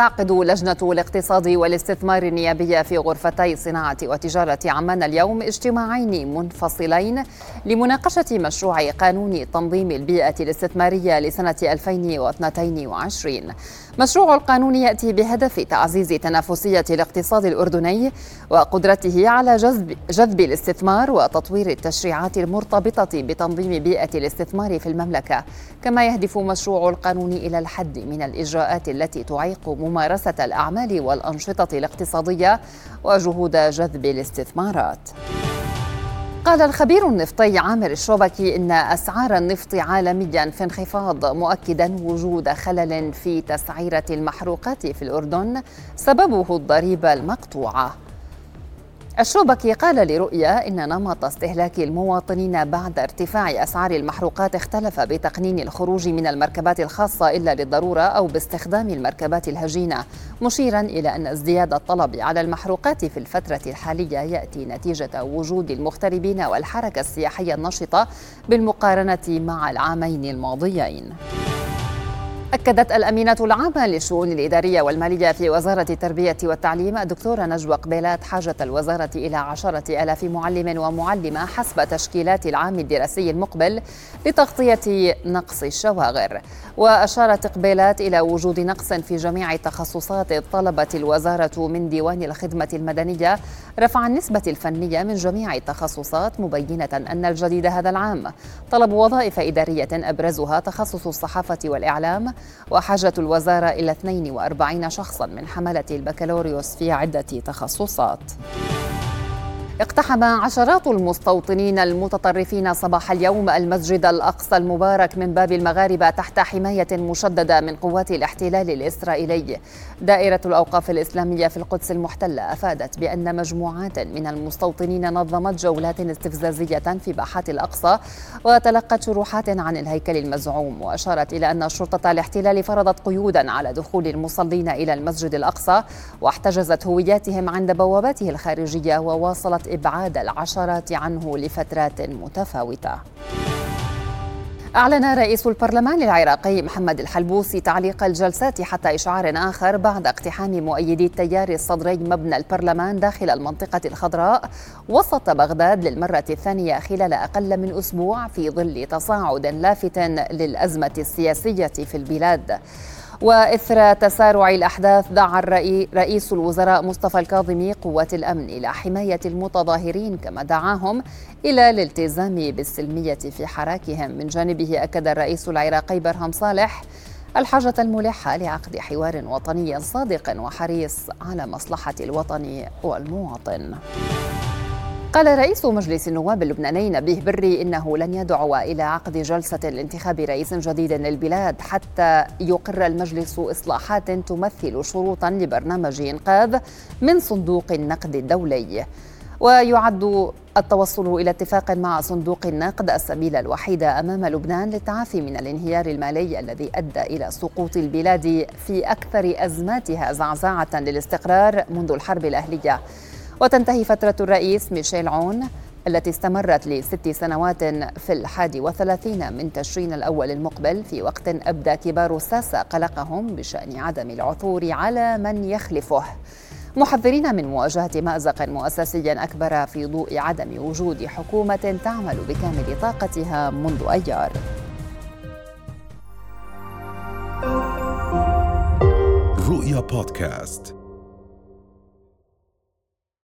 تعقد لجنة الاقتصاد والاستثمار النيابية في غرفتي صناعة وتجارة عمان اليوم اجتماعين منفصلين لمناقشة مشروع قانون تنظيم البيئة الاستثمارية لسنة 2022 مشروع القانون يأتي بهدف تعزيز تنافسية الاقتصاد الأردني وقدرته على جذب جذب الاستثمار وتطوير التشريعات المرتبطة بتنظيم بيئة الاستثمار في المملكة. كما يهدف مشروع القانون إلى الحد من الإجراءات التي تعيق ممارسة الأعمال والأنشطة الاقتصادية وجهود جذب الاستثمارات. قال الخبير النفطي عامر الشوبكي إن أسعار النفط عالميا في انخفاض مؤكدا وجود خلل في تسعيرة المحروقات في الأردن سببه الضريبة المقطوعة. الشوبكي قال لرؤيا إن نمط استهلاك المواطنين بعد ارتفاع أسعار المحروقات اختلف بتقنين الخروج من المركبات الخاصة إلا للضرورة أو باستخدام المركبات الهجينة مشيرا إلى أن ازدياد الطلب على المحروقات في الفترة الحالية يأتي نتيجة وجود المغتربين والحركة السياحية النشطة بالمقارنة مع العامين الماضيين. أكدت الأمينة العامة للشؤون الإدارية والمالية في وزارة التربية والتعليم الدكتورة نجوى قبيلات حاجة الوزارة إلى عشرة ألاف معلم ومعلمة حسب تشكيلات العام الدراسي المقبل لتغطية نقص الشواغر. وأشارت قبيلات إلى وجود نقص في جميع التخصصات طلبت الوزارة من ديوان الخدمة المدنية. رفع النسبة الفنية من جميع التخصصات مبينة أن الجديد هذا العام. طلب وظائف إدارية أبرزها تخصص الصحافة والإعلام وحاجة الوزارة إلى 42 شخصا من حملة البكالوريوس في عدة تخصصات. اقتحم عشرات المستوطنين المتطرفين صباح اليوم المسجد الأقصى المبارك من باب المغاربة تحت حماية مشددة من قوات الاحتلال الإسرائيلي. دائرة الأوقاف الإسلامية في القدس المحتلة أفادت بأن مجموعات من المستوطنين نظمت جولات استفزازية في باحات الأقصى وتلقت شروحات عن الهيكل المزعوم وأشارت إلى أن شرطة الاحتلال فرضت قيودا على دخول المصلين إلى المسجد الأقصى واحتجزت هوياتهم عند بواباته الخارجية وواصلت إبعاد العشرات عنه لفترات متفاوتة. أعلن رئيس البرلمان العراقي محمد الحلبوسي تعليق الجلسات حتى إشعار آخر بعد اقتحام مؤيدي التيار الصدري مبنى البرلمان داخل المنطقة الخضراء وسط بغداد للمرة الثانية خلال أقل من أسبوع في ظل تصاعد لافت للأزمة السياسية في البلاد. وإثر تسارع الأحداث دعا رئيس الوزراء مصطفى الكاظمي قوات الأمن إلى حماية المتظاهرين كما دعاهم إلى الالتزام بالسلمية في حراكهم من جانبه أكد الرئيس العراقي برهم صالح الحاجة الملحة لعقد حوار وطني صادق وحريص على مصلحة الوطن والمواطن. قال رئيس مجلس النواب اللبناني نبيه بري إنه لن يدعو إلى عقد جلسة لانتخاب رئيس جديد للبلاد حتى يقر المجلس إصلاحات تمثل شروطا لبرنامج إنقاذ من صندوق النقد الدولي. ويعد التوصل إلى اتفاق مع صندوق النقد السبيل الوحيد أمام لبنان للتعافي من الانهيار المالي الذي أدى إلى سقوط البلاد في أكثر أزماتها زعزعة للاستقرار منذ الحرب الأهلية. وتنتهي فترة الرئيس ميشيل عون التي استمرت لست سنوات في الحادي وثلاثين من تشرين الأول المقبل في وقت أبدى كبار الساسة قلقهم بشأن عدم العثور على من يخلفه. محذرين من مواجهة مأزق مؤسسي أكبر في ضوء عدم وجود حكومة تعمل بكامل طاقتها منذ أيار. رؤيا بودكاست.